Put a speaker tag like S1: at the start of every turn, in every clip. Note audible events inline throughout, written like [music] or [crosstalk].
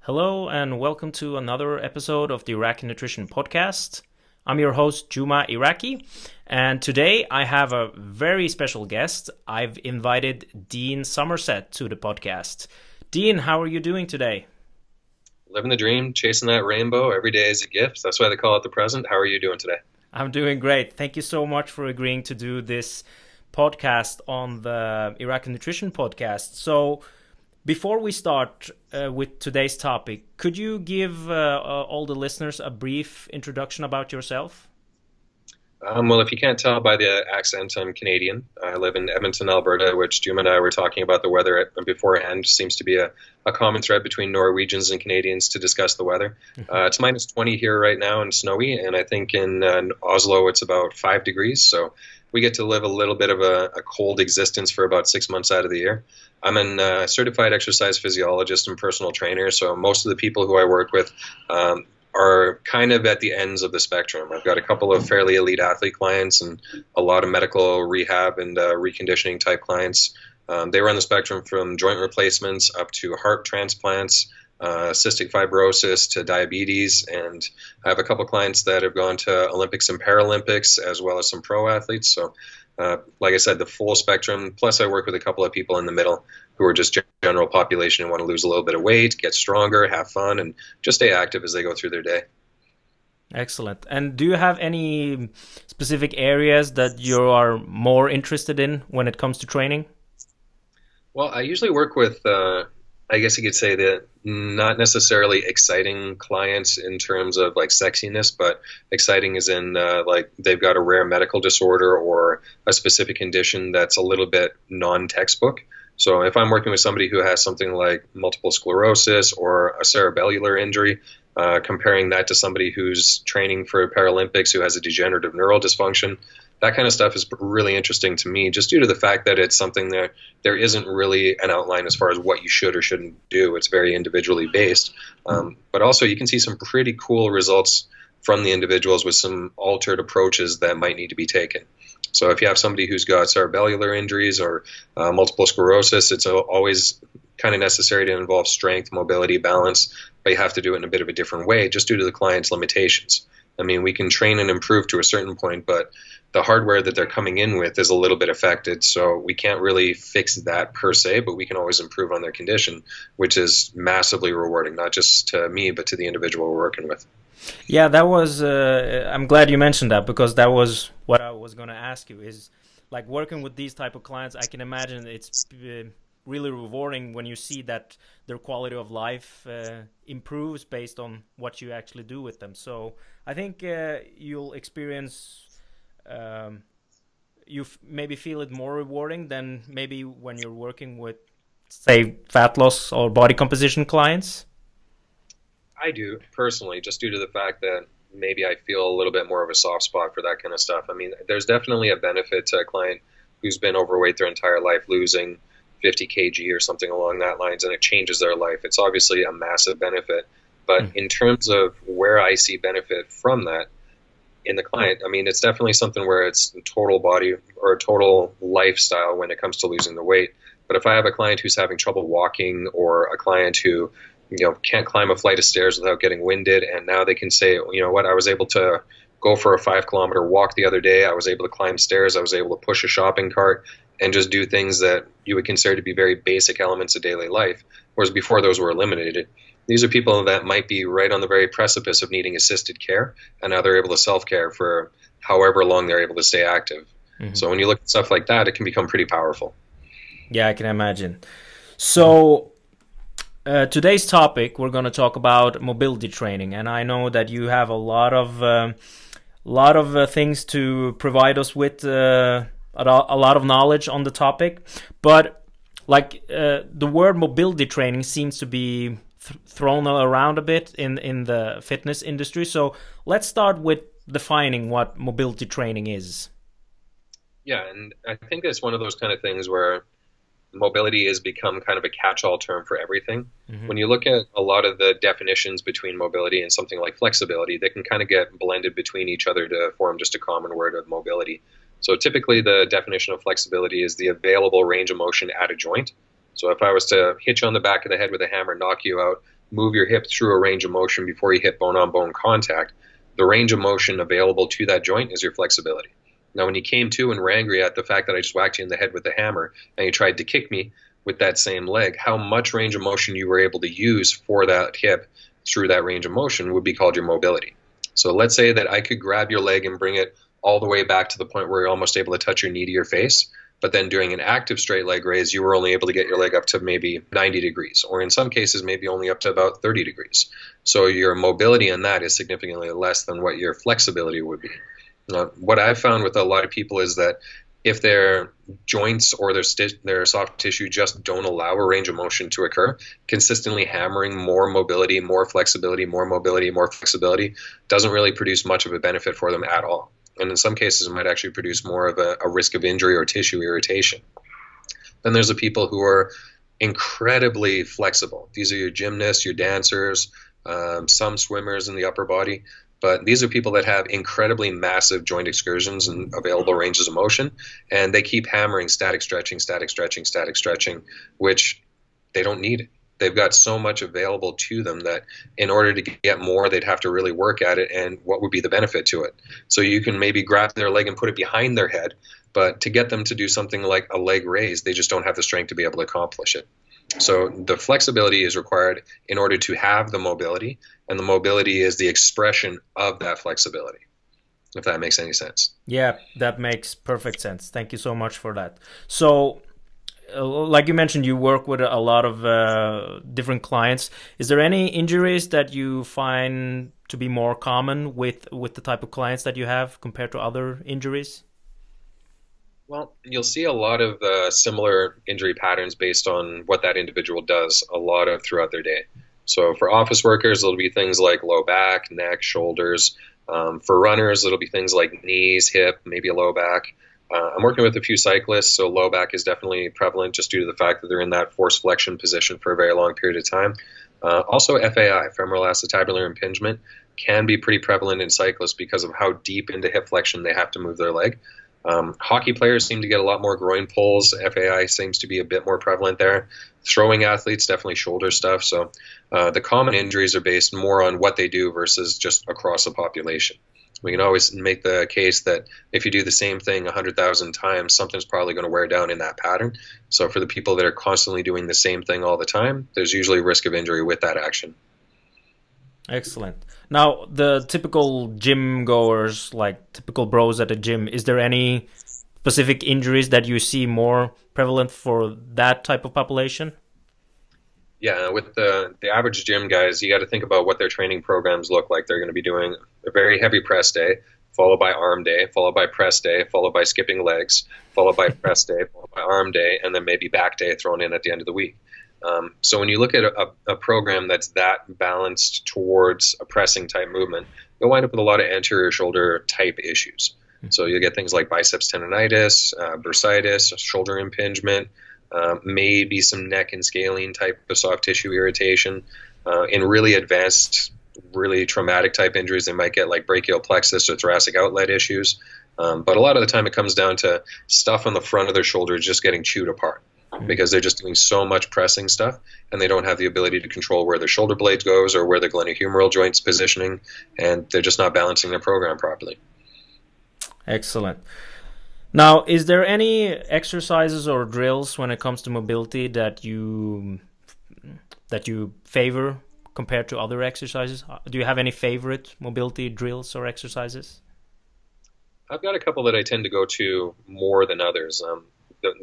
S1: Hello, and welcome to another episode of the Iraqi Nutrition Podcast. I'm your host, Juma Iraqi, and today I have a very special guest. I've invited Dean Somerset to the podcast. Dean, how are you doing today?
S2: Living the dream, chasing that rainbow. Every day is a gift. That's why they call it the present. How are you doing today?
S1: I'm doing great. Thank you so much for agreeing to do this podcast on the Iraqi Nutrition Podcast. So, before we start uh, with today's topic, could you give uh, uh, all the listeners a brief introduction about yourself?
S2: Um, well, if you can't tell by the accent, I'm Canadian. I live in Edmonton, Alberta, which Jim and I were talking about the weather beforehand. Seems to be a, a common thread between Norwegians and Canadians to discuss the weather. Mm-hmm. Uh, it's minus 20 here right now and snowy, and I think in uh, Oslo it's about five degrees. So we get to live a little bit of a, a cold existence for about six months out of the year. I'm a uh, certified exercise physiologist and personal trainer, so most of the people who I work with um, are kind of at the ends of the spectrum. I've got a couple of fairly elite athlete clients and a lot of medical rehab and uh, reconditioning type clients. Um, they run the spectrum from joint replacements up to heart transplants, uh, cystic fibrosis to diabetes, and I have a couple clients that have gone to Olympics and Paralympics as well as some pro athletes. So uh, like I said, the full spectrum. Plus, I work with a couple of people in the middle who are just general population and want to lose a little bit of weight, get stronger, have fun, and just stay active as they go through their day.
S1: Excellent. And do you have any specific areas that you are more interested in when it comes to training?
S2: Well, I usually work with uh, I guess you could say that not necessarily exciting clients in terms of like sexiness, but exciting is in uh, like they've got a rare medical disorder or a specific condition that's a little bit non textbook. So if I'm working with somebody who has something like multiple sclerosis or a cerebellar injury, uh, comparing that to somebody who's training for Paralympics who has a degenerative neural dysfunction, that kind of stuff is really interesting to me just due to the fact that it's something that there isn't really an outline as far as what you should or shouldn't do. It's very individually based. Um, but also, you can see some pretty cool results from the individuals with some altered approaches that might need to be taken. So, if you have somebody who's got cerebellar injuries or uh, multiple sclerosis, it's always kind of necessary to involve strength, mobility, balance, but you have to do it in a bit of a different way just due to the client's limitations. I mean, we can train and improve to a certain point, but the hardware that they're coming in with is a little bit affected. So we can't really fix that per se, but we can always improve on their condition, which is massively rewarding, not just to me, but to the individual we're working with.
S1: Yeah, that was. Uh, I'm glad you mentioned that because that was what I was going to ask you. Is like working with these type of clients. I can imagine it's uh, really rewarding when you see that their quality of life uh, improves based on what you actually do with them. So I think uh, you'll experience um, you maybe feel it more rewarding than maybe when you're working with say fat loss or body composition clients
S2: i do personally just due to the fact that maybe i feel a little bit more of a soft spot for that kind of stuff i mean there's definitely a benefit to a client who's been overweight their entire life losing 50 kg or something along that lines and it changes their life it's obviously a massive benefit but mm. in terms of where i see benefit from that in the client. I mean, it's definitely something where it's total body or a total lifestyle when it comes to losing the weight. But if I have a client who's having trouble walking or a client who you know can't climb a flight of stairs without getting winded and now they can say you know what i was able to go for a five kilometer walk the other day i was able to climb stairs i was able to push a shopping cart and just do things that you would consider to be very basic elements of daily life whereas before those were eliminated these are people that might be right on the very precipice of needing assisted care, and now they're able to self care for however long they're able to stay active. Mm-hmm. So when you look at stuff like that, it can become pretty powerful.
S1: Yeah, I can imagine. So uh, today's topic, we're going to talk about mobility training, and I know that you have a lot of um, lot of uh, things to provide us with uh, a lot of knowledge on the topic, but like uh, the word mobility training seems to be th- thrown around a bit in in the fitness industry. So let's start with defining what mobility training is.
S2: Yeah, and I think it's one of those kind of things where mobility has become kind of a catch-all term for everything. Mm-hmm. When you look at a lot of the definitions between mobility and something like flexibility, they can kind of get blended between each other to form just a common word of mobility. So typically, the definition of flexibility is the available range of motion at a joint. So if I was to hit you on the back of the head with a hammer, knock you out, move your hip through a range of motion before you hit bone-on-bone contact, the range of motion available to that joint is your flexibility. Now, when you came to and were angry at the fact that I just whacked you in the head with the hammer and you tried to kick me with that same leg, how much range of motion you were able to use for that hip through that range of motion would be called your mobility. So let's say that I could grab your leg and bring it all the way back to the point where you're almost able to touch your knee to your face. But then during an active straight leg raise, you were only able to get your leg up to maybe 90 degrees, or in some cases, maybe only up to about 30 degrees. So your mobility in that is significantly less than what your flexibility would be. Uh, what I've found with a lot of people is that if their joints or their their soft tissue just don't allow a range of motion to occur, consistently hammering more mobility, more flexibility, more mobility, more flexibility doesn't really produce much of a benefit for them at all. And in some cases, it might actually produce more of a, a risk of injury or tissue irritation. Then there's the people who are incredibly flexible. These are your gymnasts, your dancers, um, some swimmers in the upper body but these are people that have incredibly massive joint excursions and available mm-hmm. ranges of motion, and they keep hammering static stretching, static stretching, static stretching, which they don't need it. They've got so much available to them that in order to get more, they'd have to really work at it. And what would be the benefit to it? So you can maybe grab their leg and put it behind their head, but to get them to do something like a leg raise, they just don't have the strength to be able to accomplish it. So the flexibility is required in order to have the mobility, and the mobility is the expression of that flexibility. If that makes any sense.
S1: Yeah, that makes perfect sense. Thank you so much for that. So, uh, like you mentioned, you work with a lot of uh, different clients. Is there any injuries that you find to be more common with with the type of clients that you have compared to other injuries?
S2: Well, you'll see a lot of uh, similar injury patterns based on what that individual does a lot of throughout their day. So for office workers, it'll be things like low back, neck, shoulders. Um, for runners, it'll be things like knees, hip, maybe a low back. Uh, I'm working with a few cyclists, so low back is definitely prevalent just due to the fact that they're in that force flexion position for a very long period of time. Uh, also, FAI, femoral acetabular impingement, can be pretty prevalent in cyclists because of how deep into hip flexion they have to move their leg. Um, hockey players seem to get a lot more groin pulls. FAI seems to be a bit more prevalent there. Throwing athletes, definitely shoulder stuff. So uh, the common injuries are based more on what they do versus just across the population. We can always make the case that if you do the same thing 100,000 times, something's probably going to wear down in that pattern. So for the people that are constantly doing the same thing all the time, there's usually risk of injury with that action.
S1: Excellent. Now, the typical gym goers, like typical bros at a gym, is there any specific injuries that you see more prevalent for that type of population?
S2: Yeah, with the the average gym guys, you got to think about what their training programs look like. They're going to be doing a very heavy press day, followed by arm day, followed by press day, followed by skipping legs, followed by [laughs] press day, followed by arm day, and then maybe back day thrown in at the end of the week. Um, so when you look at a, a, program that's that balanced towards a pressing type movement, you'll wind up with a lot of anterior shoulder type issues. Mm-hmm. So you'll get things like biceps tendonitis, uh, bursitis, shoulder impingement, uh, maybe some neck and scalene type of soft tissue irritation. Uh, in really advanced, really traumatic type injuries, they might get like brachial plexus or thoracic outlet issues. Um, but a lot of the time, it comes down to stuff on the front of their shoulders just getting chewed apart. Mm-hmm. because they're just doing so much pressing stuff and they don't have the ability to control where their shoulder blades goes or where the glenohumeral joints positioning and they're just not balancing their program properly.
S1: Excellent. Now, is there any exercises or drills when it comes to mobility that you that you favor compared to other exercises? Do you have any favorite mobility drills or exercises?
S2: I've got a couple that I tend to go to more than others. Um,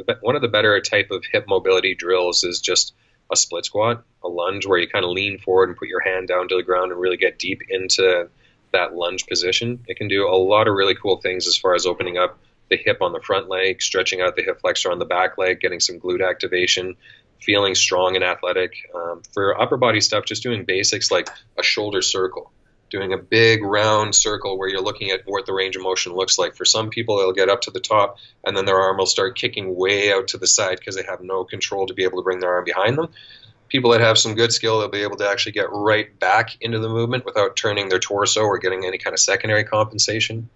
S2: the, one of the better type of hip mobility drills is just a split squat, a lunge where you kind of lean forward and put your hand down to the ground and really get deep into that lunge position. It can do a lot of really cool things as far as opening up the hip on the front leg, stretching out the hip flexor on the back leg, getting some glute activation, feeling strong and athletic. Um, for upper body stuff, just doing basics like a shoulder circle doing a big round circle where you're looking at what the range of motion looks like. For some people, they'll get up to the top and then their arm will start kicking way out to the side because they have no control to be able to bring their arm behind them. People that have some good skill, they'll be able to actually get right back into the movement without turning their torso or getting any kind of secondary compensation.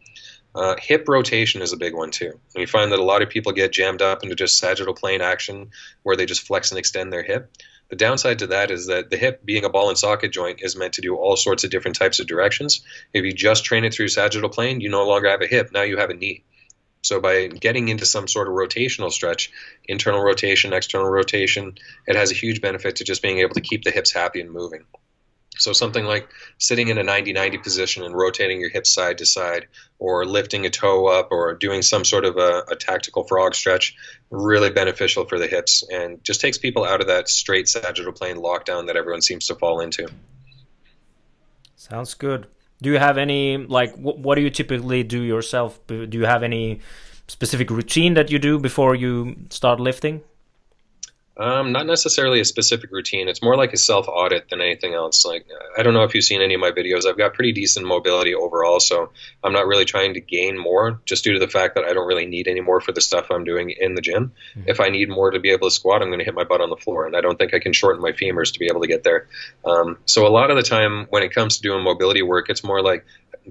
S2: Uh, hip rotation is a big one too. And you find that a lot of people get jammed up into just sagittal plane action where they just flex and extend their hip. The downside to that is that the hip, being a ball and socket joint, is meant to do all sorts of different types of directions. If you just train it through sagittal plane, you no longer have a hip. Now you have a knee. So by getting into some sort of rotational stretch, internal rotation, external rotation, it has a huge benefit to just being able to keep the hips happy and moving. So something like sitting in a 90-90 position and rotating your hips side to side, or lifting a toe up, or doing some sort of a, a, tactical frog stretch, really beneficial for the hips, and just takes people out of that straight sagittal plane lockdown that everyone seems to fall into.
S1: Sounds good. Do you have any like wh- what do you typically do yourself? Do you have any specific routine that you do before you start lifting?
S2: Um, not necessarily a specific routine. It's more like a self audit than anything else. Like I don't know if you've seen any of my videos. I've got pretty decent mobility overall, so I'm not really trying to gain more, just due to the fact that I don't really need any more for the stuff I'm doing in the gym. Mm-hmm. If I need more to be able to squat, I'm going to hit my butt on the floor, and I don't think I can shorten my femurs to be able to get there. Um, so a lot of the time, when it comes to doing mobility work, it's more like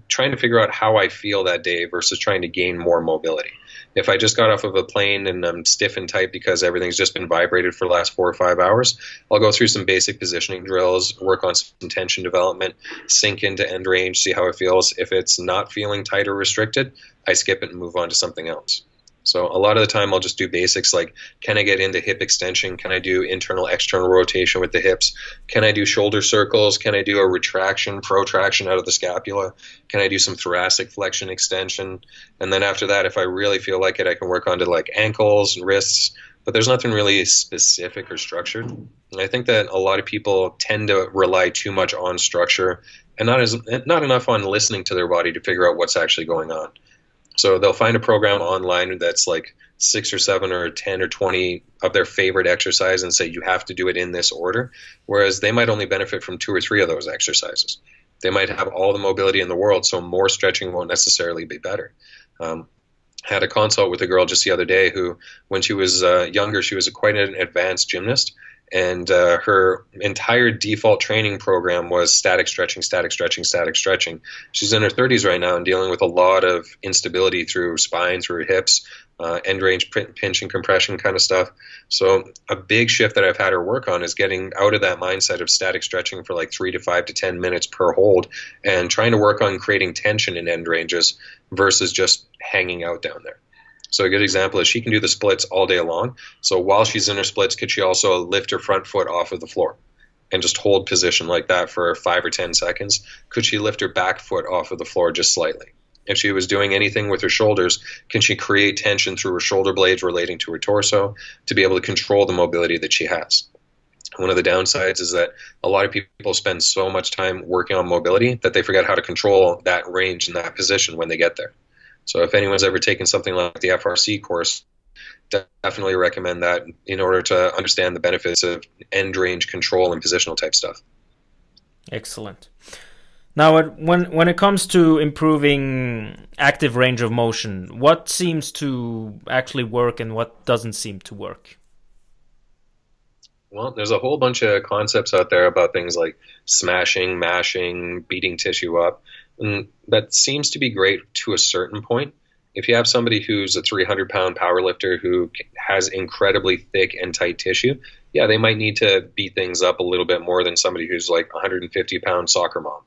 S2: trying to figure out how I feel that day versus trying to gain more mobility. If I just got off of a plane and I'm stiff and tight because everything's just been vibrated for the last four or five hours, I'll go through some basic positioning drills, work on some tension development, sink into end range, see how it feels. If it's not feeling tight or restricted, I skip it and move on to something else. So a lot of the time I'll just do basics like can I get into hip extension? Can I do internal external rotation with the hips? Can I do shoulder circles? Can I do a retraction, protraction out of the scapula? Can I do some thoracic flexion extension? And then after that if I really feel like it I can work on to like ankles and wrists, but there's nothing really specific or structured. And I think that a lot of people tend to rely too much on structure and not as not enough on listening to their body to figure out what's actually going on. So they'll find a program online that's like six or seven or 10 or 20 of their favorite exercise and say you have to do it in this order, whereas they might only benefit from two or three of those exercises. They might have all the mobility in the world, so more stretching won't necessarily be better. Um, had a consult with a girl just the other day who, when she was uh, younger, she was a, quite an advanced gymnast, and uh, her entire default training program was static stretching, static stretching, static stretching. She's in her 30s right now and dealing with a lot of instability through spine, through hips, uh, end range pinch and compression kind of stuff. So a big shift that I've had her work on is getting out of that mindset of static stretching for like three to five to ten minutes per hold, and trying to work on creating tension in end ranges versus just hanging out down there. So a good example is she can do the splits all day long. So while she's in her splits, could she also lift her front foot off of the floor and just hold position like that for five or ten seconds? Could she lift her back foot off of the floor just slightly? If she was doing anything with her shoulders, can she create tension through her shoulder blades relating to her torso to be able to control the mobility that she has? One of the downsides is that a lot of people spend so much time working on mobility that they forget how to control that range and that position when they get there. So if anyone's ever taken something like the FRC course, definitely recommend that in order to understand the benefits of end range control and positional type stuff.
S1: Excellent. Now, when when it comes to improving active range of motion, what seems to actually work and what doesn't seem to work?
S2: Well, there's a whole bunch of concepts out there about things like smashing, mashing, beating tissue up. And that seems to be great to a certain point. If you have somebody who's a 300 pound power lifter who has incredibly thick and tight tissue, yeah, they might need to beat things up a little bit more than somebody who's like 150 pound soccer mom,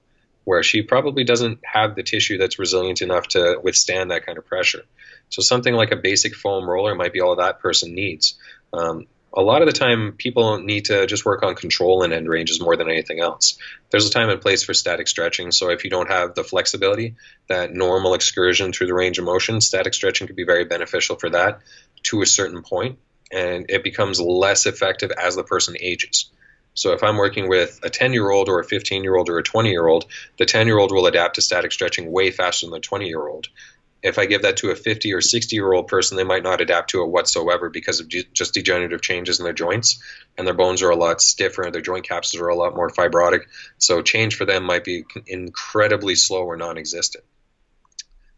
S2: where she probably doesn't have the tissue that's resilient enough to withstand that kind of pressure. So something like a basic foam roller might be all that person needs. Um, a lot of the time people need to just work on control and end ranges more than anything else. There's a time and place for static stretching, so if you don't have the flexibility, that normal excursion through the range of motion, static stretching could be very beneficial for that to a certain point, and it becomes less effective as the person ages. So if I'm working with a 10 year old or a 15 year old or a 20 year old, the 10 year old will adapt to static stretching way faster than the 20 year old if I give that to a 50 or 60 year old person, they might not adapt to it whatsoever because of just degenerative changes in their joints and their bones are a lot stiffer, their joint capsules are a lot more fibrotic. So change for them might be incredibly slow or non existent.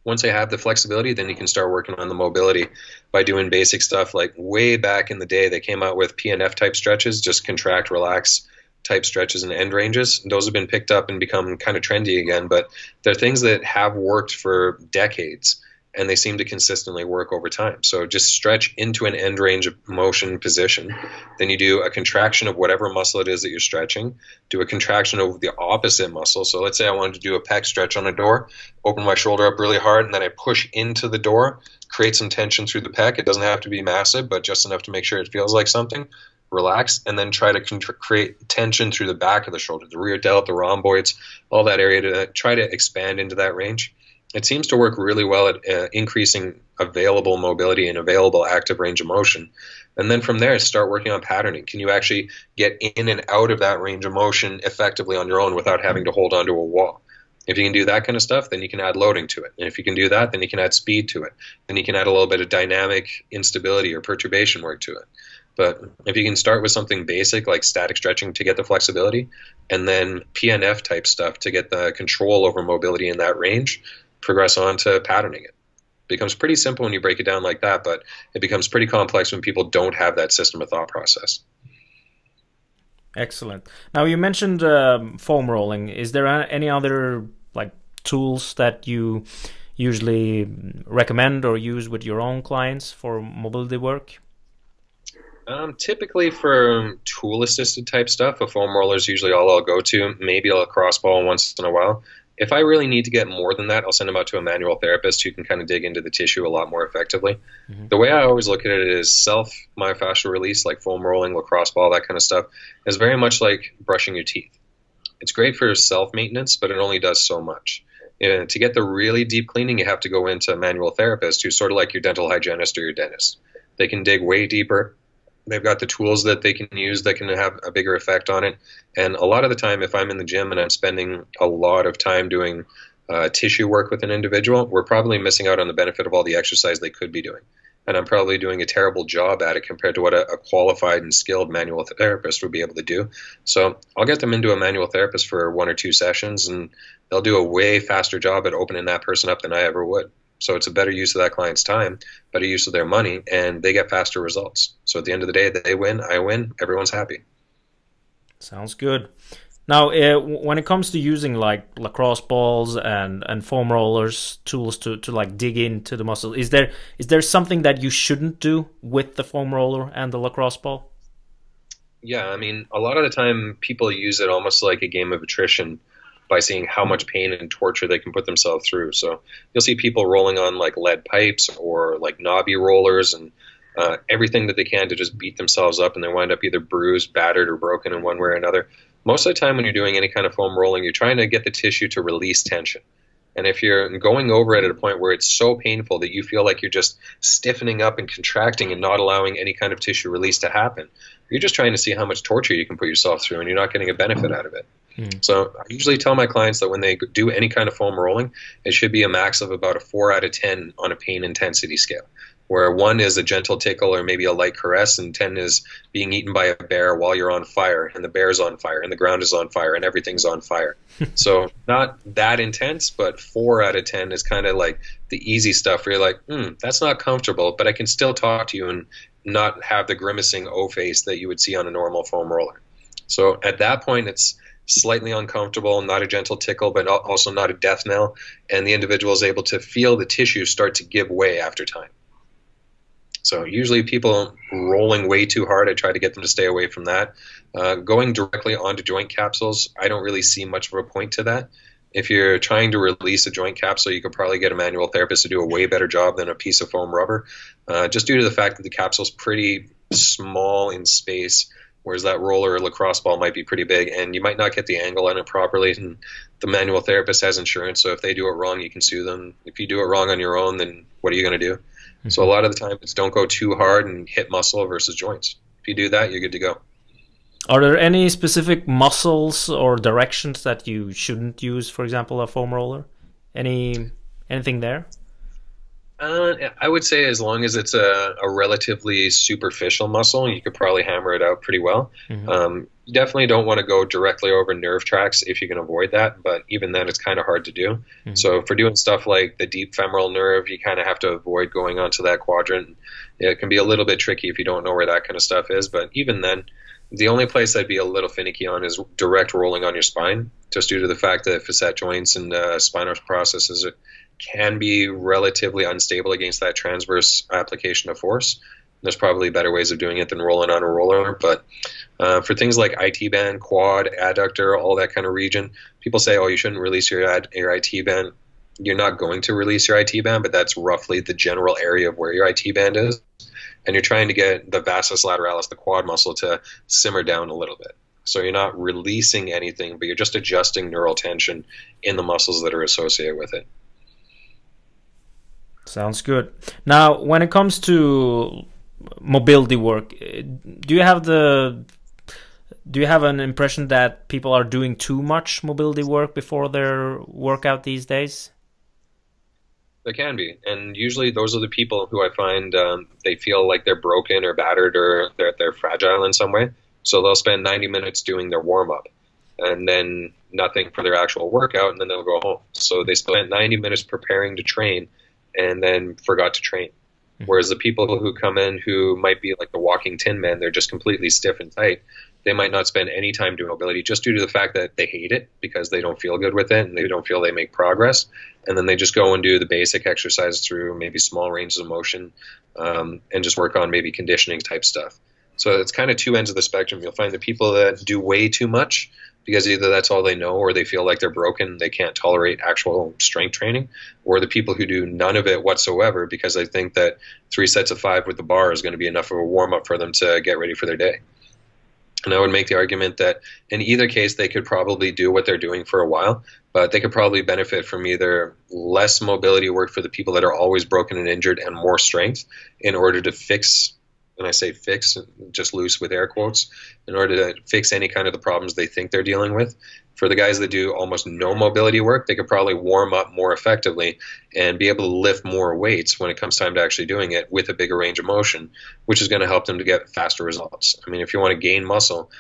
S2: Once they have the flexibility, then you can start working on the mobility by doing basic stuff like way back in the day, they came out with PNF type stretches, just contract, relax type stretches and end ranges. Those have been picked up and become kind of trendy again, but they're things that have worked for decades and they seem to consistently work over time. So just stretch into an end range of motion position. Then you do a contraction of whatever muscle it is that you're stretching. Do a contraction of the opposite muscle. So let's say I wanted to do a pec stretch on a door, open my shoulder up really hard, and then I push into the door, create some tension through the pec. It doesn't have to be massive, but just enough to make sure it feels like something relax, and then try to create tension through the back of the shoulder, the rear delt, the rhomboids, all that area to try to expand into that range. It seems to work really well at uh, increasing available mobility and available active range of motion. And then from there, start working on patterning. Can you actually get in and out of that range of motion effectively on your own without having to hold onto a wall? If you can do that kind of stuff, then you can add loading to it. And if you can do that, then you can add speed to it. Then you can add a little bit of dynamic instability or perturbation work to it. But if you can start with something basic like static stretching to get the flexibility, and then PNF type stuff to get the control over mobility in that range, progress on to patterning it. it. Becomes pretty simple when you break it down like that, but it becomes pretty complex when people don't have that system of thought process.
S1: Excellent. Now you mentioned um, foam rolling. Is there any other like tools that you usually recommend or use with your own clients for mobility work?
S2: Um, typically for tool assisted type stuff, a foam roller is usually all I'll go to. Maybe a lacrosse ball once in a while. If I really need to get more than that, I'll send them out to a manual therapist who can kind of dig into the tissue a lot more effectively. Mm-hmm. The way I always look at it is self myofascial release, like foam rolling, lacrosse ball, that kind of stuff, is very much like brushing your teeth. It's great for self maintenance, but it only does so much. And to get the really deep cleaning, you have to go into a manual therapist who's sort of like your dental hygienist or your dentist. They can dig way deeper they've got the tools that they can use that can have a bigger effect on it. And a lot of the time, if I'm in the gym and I'm spending a lot of time doing uh, tissue work with an individual, we're probably missing out on the benefit of all the exercise they could be doing. And I'm probably doing a terrible job at it compared to what a, a qualified and skilled manual therapist would be able to do. So I'll get them into a manual therapist for one or two sessions, and they'll do a way faster job at opening that person up than I ever would. So it's a better use of that client's time, better use of their money, and they get faster results. So at the end of the day, they win, I win, everyone's happy.
S1: Sounds good. Now, uh, when it comes to using like lacrosse balls and, and foam rollers, tools to, to like dig into the muscle, is there is there something that you shouldn't do with the foam roller and the lacrosse ball?
S2: Yeah, I mean, a lot of the time people use it almost like a game of attrition by seeing how much pain and torture they can put themselves through. So you'll see people rolling on like lead pipes or like knobby rollers and uh, everything that they can to just beat themselves up, and they wind up either bruised, battered, or broken in one way or another. Most of the time, when you're doing any kind of foam rolling, you're trying to get the tissue to release tension. And if you're going over it at a point where it's so painful that you feel like you're just stiffening up and contracting and not allowing any kind of tissue release to happen, you're just trying to see how much torture you can put yourself through, and you're not getting a benefit out of it. Mm. So I usually tell my clients that when they do any kind of foam rolling, it should be a max of about a four out of ten on a pain intensity scale, where one is a gentle tickle or maybe a light caress, and ten is being eaten by a bear while you're on fire, and the bear's on fire, and the ground is on fire, and everything's on fire. [laughs] so not that intense, but four out of ten is kind of like the easy stuff where you're like, hmm, that's not comfortable, but I can still talk to you and not have the grimacing O face that you would see on a normal foam roller. So at that point, it's slightly uncomfortable, not a gentle tickle, but also not a death knell, and the individual is able to feel the tissue start to give way after time. So usually people rolling way too hard, I try to get them to stay away from that. Uh, going directly onto joint capsules, I don't really see much of a point to that. If you're trying to release a joint capsule, you could probably get a manual therapist to do a way better job than a piece of foam rubber, uh, just due to the fact that the capsule is pretty small in space whereas that roller or lacrosse ball might be pretty big and you might not get the angle on it properly and the manual therapist has insurance so if they do it wrong you can sue them. If you do it wrong on your own then what are you going to do? Mm-hmm. so a lot of the time it's don't go too hard and hit muscle versus joints. If you do that you're good to go.
S1: Are there any specific muscles or directions that you shouldn't use for example a foam roller? Any anything there
S2: Uh, I would say as long as it's a, a, relatively superficial muscle, you could probably hammer it out pretty well. Mm-hmm. Um, you definitely don't want to go directly over nerve tracks if you can avoid that, but even then, it's kind of hard to do. Mm-hmm. So for doing stuff like the deep femoral nerve, you kind of have to avoid going onto that quadrant. It can be a little bit tricky if you don't know where that kind of stuff is, but even then, the only place I'd be a little finicky on is direct rolling on your spine, just due to the fact that facet joints and uh, spinal processes can be relatively unstable against that transverse application of force. There's probably better ways of doing it than rolling on a roller, but uh, for things like IT band, quad, adductor, all that kind of region, people say, "Oh, you shouldn't release your ad, your IT band." You're not going to release your IT band, but that's roughly the general area of where your IT band is, and you're trying to get the vastus lateralis, the quad muscle, to simmer down a little bit. So you're not releasing anything, but you're just adjusting neural tension in the muscles that are associated with it.
S1: Sounds good. Now, when it comes to mobility work, do you have the do you have an impression that people are doing too much mobility work before their workout these days?
S2: There can be, and usually those are the people who I find um, they feel like they're broken or battered or they're they're fragile in some way. So they'll spend 90 minutes doing their warm up, and then nothing for their actual workout, and then they'll go home. So they spent 90 minutes preparing to train, and then forgot to train. Mm-hmm. Whereas the people who come in who might be like the walking tin man, they're just completely stiff and tight. They might not spend any time doing mobility just due to the fact that they hate it because they don't feel good with it and they don't feel they make progress. And then they just go and do the basic exercise through maybe small ranges of motion um, and just work on maybe conditioning type stuff. So it's kind of two ends of the spectrum. You'll find the people that do way too much because either that's all they know or they feel like they're broken, they can't tolerate actual strength training, or the people who do none of it whatsoever because they think that three sets of five with the bar is going to be enough of a warm up for them to get ready for their day. And I would make the argument that in either case, they could probably do what they're doing for a while, but they could probably benefit from either less mobility work for the people that are always broken and injured and more strength in order to fix and I say fix, just loose with air quotes, in order to fix any kind of the problems they think they're dealing with. For the guys that do almost no mobility work, they could probably warm up more effectively and be able to lift more weights when it comes time to actually doing it with a bigger range of motion, which is going to help them to get faster results. I mean, if you want to gain muscle,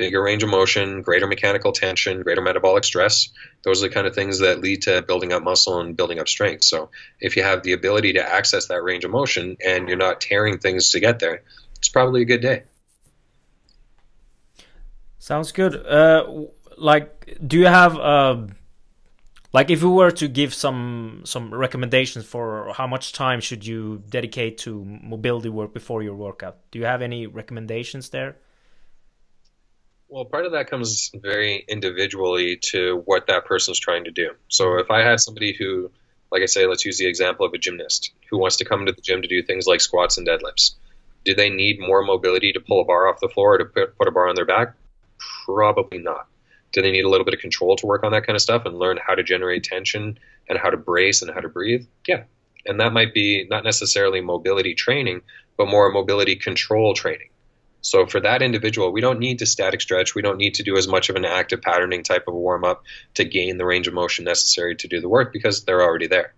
S2: bigger range of motion, greater mechanical tension, greater metabolic stress. Those are the kind of things that lead to building up muscle and building up strength. So if you have the ability to access that range of motion and you're not tearing things to get there, it's probably a good day.
S1: Sounds good. Uh, like, do you have uh, like if you were to give some some recommendations for how much time should you dedicate to mobility work before your workout? Do you have any recommendations there?
S2: Well, part of that comes very individually to what that person's trying to do. So if I had somebody who, like I say, let's use the example of a gymnast who wants to come to the gym to do things like squats and deadlifts. Do they need more mobility to pull a bar off the floor or to put, put a bar on their back? Probably not. Do they need a little bit of control to work on that kind of stuff and learn how to generate tension and how to brace and how to breathe? Yeah. And that might be not necessarily mobility training, but more mobility control training. So for that individual, we don't need to static stretch. We don't need to do as much of an active patterning type of warm up to gain the range of motion necessary to do the work because they're already there.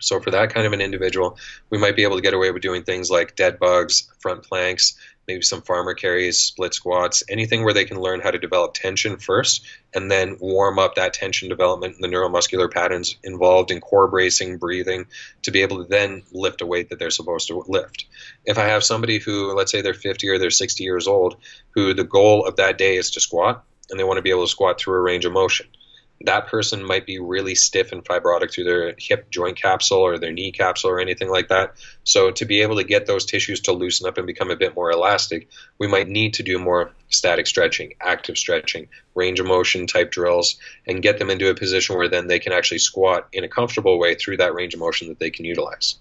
S2: So for that kind of an individual, we might be able to get away with doing things like dead bugs, front planks, maybe some farmer carries, split squats, anything where they can learn how to develop tension first and then warm up that tension development and the neuromuscular patterns involved in core bracing, breathing to be able to then lift a weight that they're supposed to lift. If I have somebody who, let's say they're 50 or they're 60 years old, who the goal of that day is to squat and they want to be able to squat through a range of motion that person might be really stiff and fibrotic through their hip joint capsule or their knee capsule or anything like that. So, to be able to get those tissues to loosen up and become a bit more elastic, we might need to do more static stretching, active stretching, range of motion type drills, and get them into a position where then they can actually squat in a comfortable way through that range of motion that they can utilize.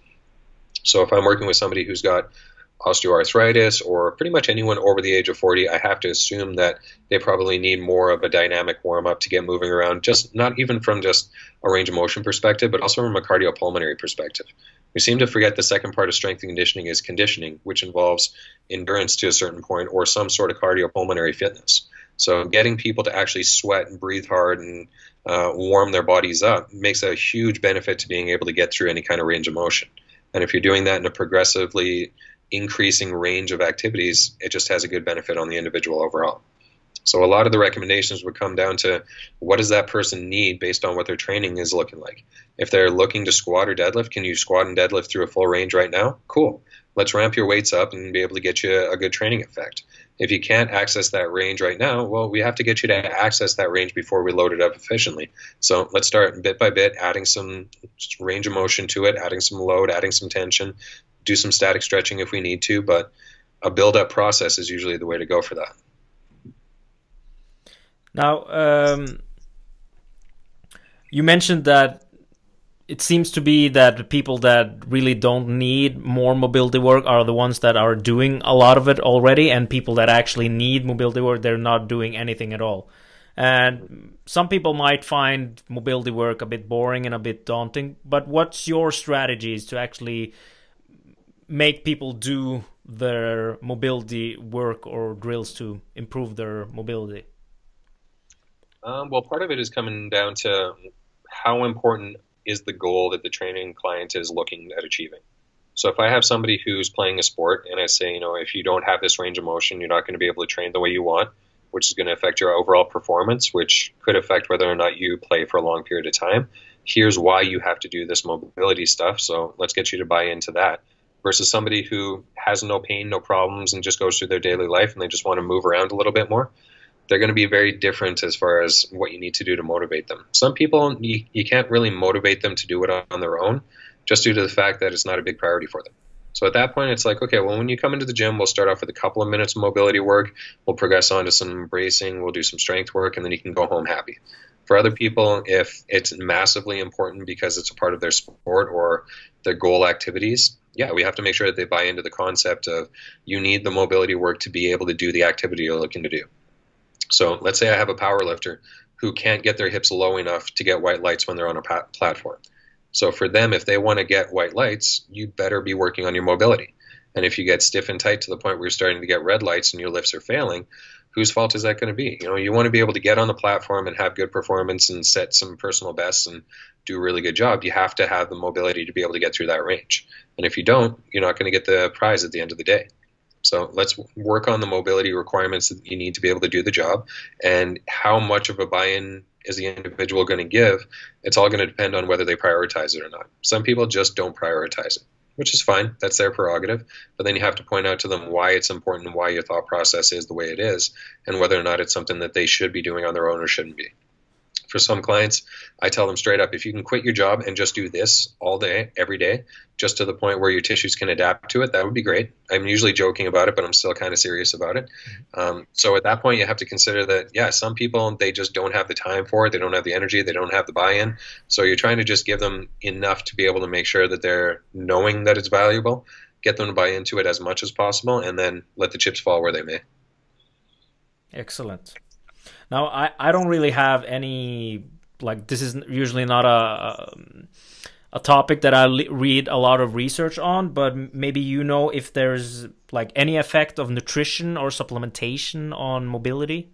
S2: So, if I'm working with somebody who's got osteoarthritis or pretty much anyone over the age of 40, I have to assume that they probably need more of a dynamic warm up to get moving around, just not even from just a range of motion perspective, but also from a cardiopulmonary perspective. We seem to forget the second part of strength and conditioning is conditioning, which involves endurance to a certain point or some sort of cardiopulmonary fitness. So, getting people to actually sweat and breathe hard and uh, warm their bodies up makes a huge benefit to being able to get through any kind of range of motion. And if you're doing that in a progressively increasing range of activities, it just has a good benefit on the individual overall. So a lot of the recommendations would come down to what does that person need based on what their training is looking like. If they're looking to squat or deadlift, can you squat and deadlift through a full range right now? Cool. Let's ramp your weights up and be able to get you a good training effect. If you can't access that range right now, well, we have to get you to access that range before we load it up efficiently. So let's start bit by bit, adding some range of motion to it, adding some load, adding some tension, do some static stretching if we need to, but a build up process is usually the way to go for that.
S1: Now, um, you mentioned that it seems to be that people that really don't need more mobility work are the ones that are doing a lot of it already, and people that actually need mobility work, they're not doing anything at all. And some people might find mobility work a bit boring and a bit daunting, but what's your strategies to actually make people do their mobility work or drills to improve their mobility?
S2: Um, well, part of it is coming down to how important is the goal that the training client is looking at achieving. So if I have somebody who's playing a sport and I say, you know, if you don't have this range of motion, you're not going to be able to train the way you want, which is going to affect your overall performance, which could affect whether or not you play for a long period of time. Here's why you have to do this mobility stuff. So let's get you to buy into that. Versus somebody who has no pain, no problems, and just goes through their daily life and they just want to move around a little bit more they're going to be very different as far as what you need to do to motivate them. Some people, you, you can't really motivate them to do it on their own just due to the fact that it's not a big priority for them. So at that point, it's like, okay, well, when you come into the gym, we'll start off with a couple of minutes of mobility work. We'll progress on to some bracing. We'll do some strength work, and then you can go home happy. For other people, if it's massively important because it's a part of their sport or their goal activities, yeah, we have to make sure that they buy into the concept of you need the mobility work to be able to do the activity you're looking to do. So let's say I have a power lifter who can't get their hips low enough to get white lights when they're on a platform. So for them, if they want to get white lights, you better be working on your mobility. And if you get stiff and tight to the point where you're starting to get red lights and your lifts are failing, whose fault is that going to be? You know, you want to be able to get on the platform and have good performance and set some personal bests and do a really good job. You have to have the mobility to be able to get through that range. And if you don't, you're not going to get the prize at the end of the day. So let's work on the mobility requirements that you need to be able to do the job and how much of a buy in is the individual going to give. It's all going to depend on whether they prioritize it or not. Some people just don't prioritize it, which is fine. That's their prerogative. But then you have to point out to them why it's important and why your thought process is the way it is and whether or not it's something that they should be doing on their own or shouldn't be for some clients, I tell them straight up if you can quit your job and just do this all day, every day, just to the point where your tissues can adapt to it, that would be great. I'm usually joking about it, but I'm still kind of serious about it. Mm-hmm. Um, so at that point, you have to consider that, yeah, some people, they just don't have the time for it. They don't have the energy. They don't have the buy in. So you're trying to just give them enough to be able to make sure that they're knowing that it's valuable, get them to buy into it as much as possible, and then let the chips fall where they may.
S1: Excellent. Now, I, I don't really have any like this is usually not a a topic that I read a lot of research on, but maybe you know if there's like any effect of nutrition or supplementation on mobility.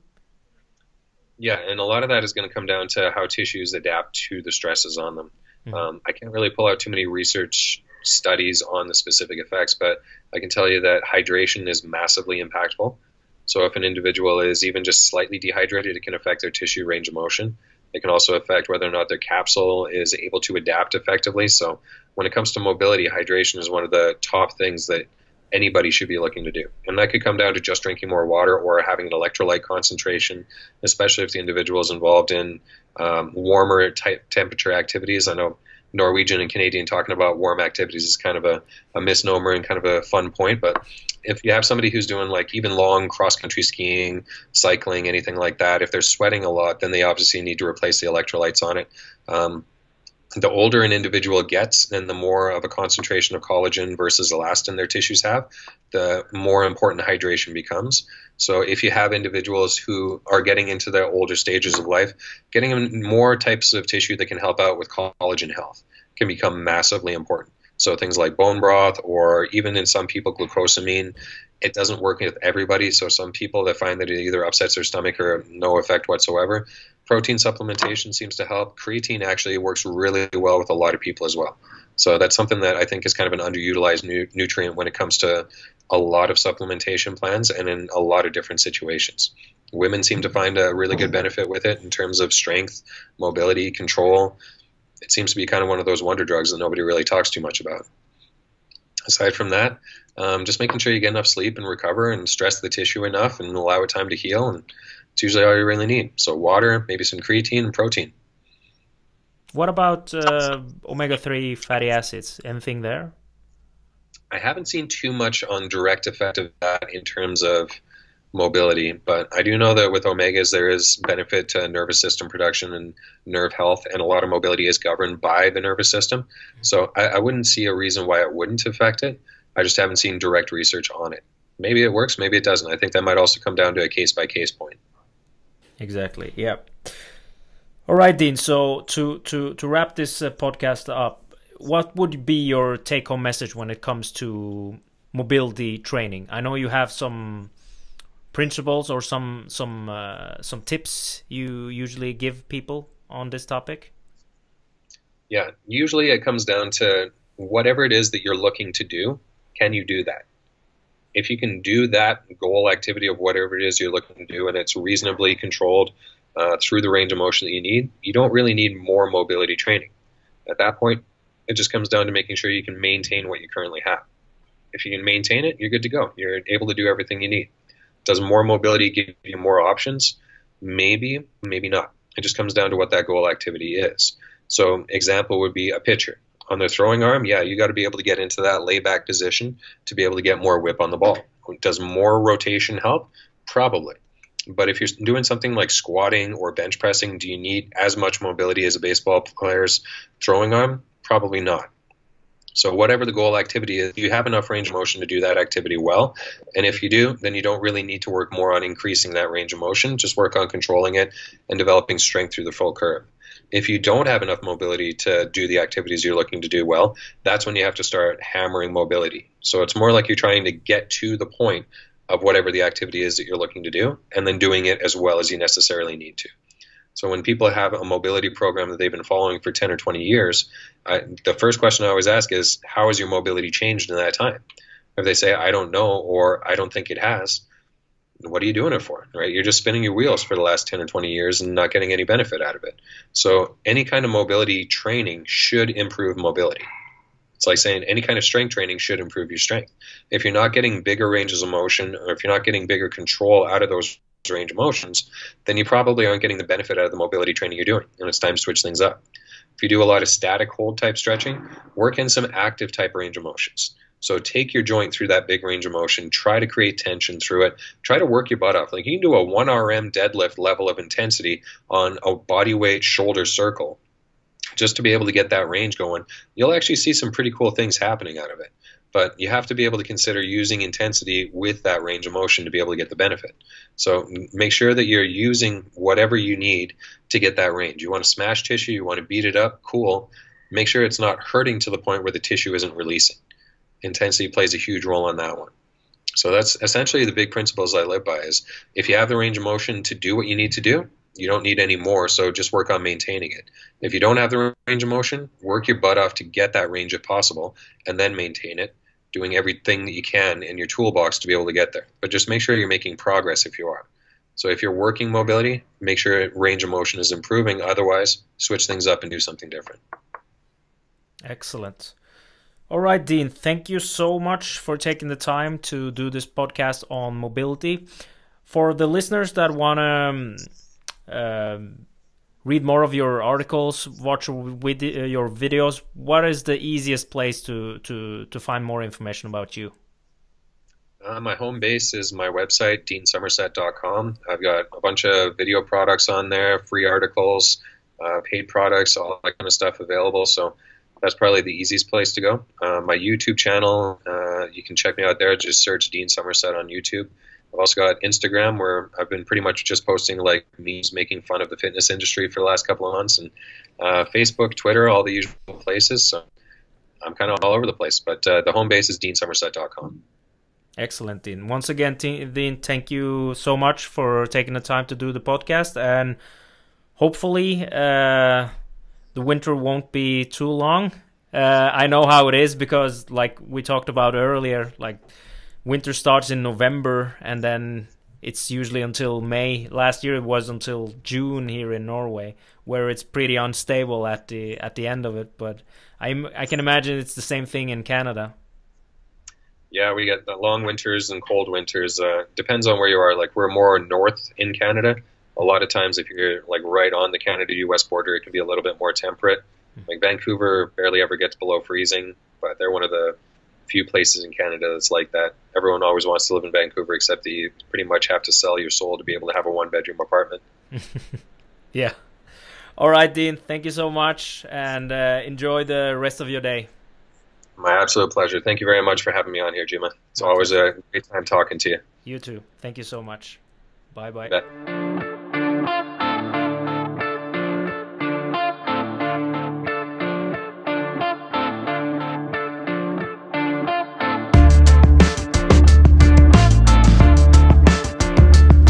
S2: Yeah, and a lot of that is going to come down to how tissues adapt to the stresses on them. Mm-hmm. Um, I can't really pull out too many research studies on the specific effects, but I can tell you that hydration is massively impactful. So if an individual is even just slightly dehydrated, it can affect their tissue range of motion. It can also affect whether or not their capsule is able to adapt effectively. So when it comes to mobility, hydration is one of the top things that anybody should be looking to do. And that could come down to just drinking more water or having an electrolyte concentration, especially if the individual is involved in um, warmer type temperature activities. I know Norwegian and Canadian talking about warm activities is kind of a, a misnomer and kind of a fun point, but if you have somebody who's doing like even long cross country skiing, cycling, anything like that, if they're sweating a lot, then they obviously need to replace the electrolytes on it. Um, the older an individual gets and the more of a concentration of collagen versus elastin their tissues have, the more important hydration becomes. So if you have individuals who are getting into the older stages of life, getting them more types of tissue that can help out with collagen health can become massively important. So things like bone broth, or even in some people, glucosamine. It doesn't work with everybody. So some people that find that it either upsets their stomach or no effect whatsoever. Protein supplementation seems to help. Creatine actually works really well with a lot of people as well. So that's something that I think is kind of an underutilized nu- nutrient when it comes to a lot of supplementation plans and in a lot of different situations. Women seem to find a really good benefit with it in terms of strength, mobility, control. It seems to be kind of one of those wonder drugs that nobody really talks too much about. Aside from that, um, just making sure you get enough sleep and recover and stress the tissue enough and allow it time to heal. And it's usually all you really need. So, water, maybe some creatine and protein.
S1: What about uh, omega 3 fatty acids? Anything there?
S2: I haven't seen too much on direct effect of that in terms of mobility, but I do know that with omegas there is benefit to nervous system production and nerve health, and a lot of mobility is governed by the nervous system. So I, I wouldn't see a reason why it wouldn't affect it. I just haven't seen direct research on it. Maybe it works, maybe it doesn't. I think that might also come down to a case by case point.
S1: Exactly. Yeah. All right, Dean. So to to to wrap this uh, podcast up, what would be your take home message when it comes to mobility training? I know you have some principles or some some uh, some tips you usually give people on this topic.
S2: Yeah, usually it comes down to whatever it is that you're looking to do. Can you do that? If you can do that goal activity of whatever it is you're looking to do, and it's reasonably controlled uh, through the range of motion that you need, you don't really need more mobility training. At that point, it just comes down to making sure you can maintain what you currently have. If you can maintain it, you're good to go. You're able to do everything you need. Does more mobility give you more options? Maybe, maybe not. It just comes down to what that goal activity is. So, example would be a pitcher. On their throwing arm, yeah, you got to be able to get into that layback position to be able to get more whip on the ball. Does more rotation help? Probably. But if you're doing something like squatting or bench pressing, do you need as much mobility as a baseball player's throwing arm? Probably not. So whatever the goal activity is, you have enough range of motion to do that activity well. And if you do, then you don't really need to work more on increasing that range of motion. Just work on controlling it and developing strength through the full curve. If you don't have enough mobility to do the activities you're looking to do well, that's when you have to start hammering mobility. So it's more like you're trying to get to the point of whatever the activity is that you're looking to do and then doing it as well as you necessarily need to. So when people have a mobility program that they've been following for 10 or 20 years, I, the first question I always ask is, how has your mobility changed in that time? If they say, I don't know, or I don't think it has, what are you doing it for? Right? You're just spinning your wheels for the last 10 or 20 years and not getting any benefit out of it. So any kind of mobility training should improve mobility. It's like saying any kind of strength training should improve your strength. If you're not getting bigger ranges of motion, or if you're not getting bigger control out of those range of motions, then you probably aren't getting the benefit out of the mobility training you're doing, and it's time to switch things up. If you do a lot of static hold type stretching, work in some active type range of motions. So take your joint through that big range of motion, try to create tension through it, try to work your butt off. Like you can do a 1RM deadlift level of intensity on a body weight shoulder circle just to be able to get that range going. You'll actually see some pretty cool things happening out of it but you have to be able to consider using intensity with that range of motion to be able to get the benefit. So make sure that you're using whatever you need to get that range. You want to smash tissue, you want to beat it up, cool. Make sure it's not hurting to the point where the tissue isn't releasing. Intensity plays a huge role on that one. So that's essentially the big principles I live by is if you have the range of motion to do what you need to do, you don't need any more, so just work on maintaining it. If you don't have the range of motion, work your butt off to get that range if possible, and then maintain it doing everything that you can in your toolbox to be able to get there. But just make sure you're making progress if you are. So if you're working mobility, make sure range of motion is improving. Otherwise, switch things up and do something different.
S1: Excellent. All right, Dean, thank you so much for taking the time to do this podcast on mobility. For the listeners that want to um, um, read more of your articles, watch with uh, your videos, what is the easiest place to to to find more information about you?
S2: Uh, my home base is my website, deansomerset.com. I've got a bunch of video products on there, free articles, uh, paid products, all that kind of stuff available. So that's probably the easiest place to go. Uh, my YouTube channel, uh, you can check me out there. Just search Dean Somerset on YouTube. I've also got Instagram where I've been pretty much just posting like memes making fun of the fitness industry for the last couple of months, and uh, Facebook, Twitter, all the usual places. So I'm kind of all over the place. But uh, the home base is deansomerset.com.
S1: Excellent, Dean. Once again, Dean, thank you so much for taking the time to do the podcast, and hopefully, uh, the winter won't be too long. Uh, I know how it is because, like we talked about earlier, like winter starts in November and then it's usually until May. Last year it was until June here in Norway, where it's pretty unstable at the at the end of it. But I I can imagine it's the same thing in Canada
S2: yeah, we get the long winters and cold winters. Uh, depends on where you are. Like we're more north in Canada. A lot of times, if you're like right on the Canada-U.S. border, it can be a little bit more temperate. Hmm. Like Vancouver barely ever gets below freezing, but they're one of the few places in Canada that's like that. Everyone always wants to live in Vancouver, except that you pretty much have to sell your soul to be able to have a one-bedroom apartment. [laughs]
S1: yeah. All right, Dean. Thank you so much, and uh, enjoy the rest of your day.
S2: My absolute pleasure. Thank you very much for having me on here, Juma. It's always a great time talking to you.
S1: You too. Thank you so much. Bye bye.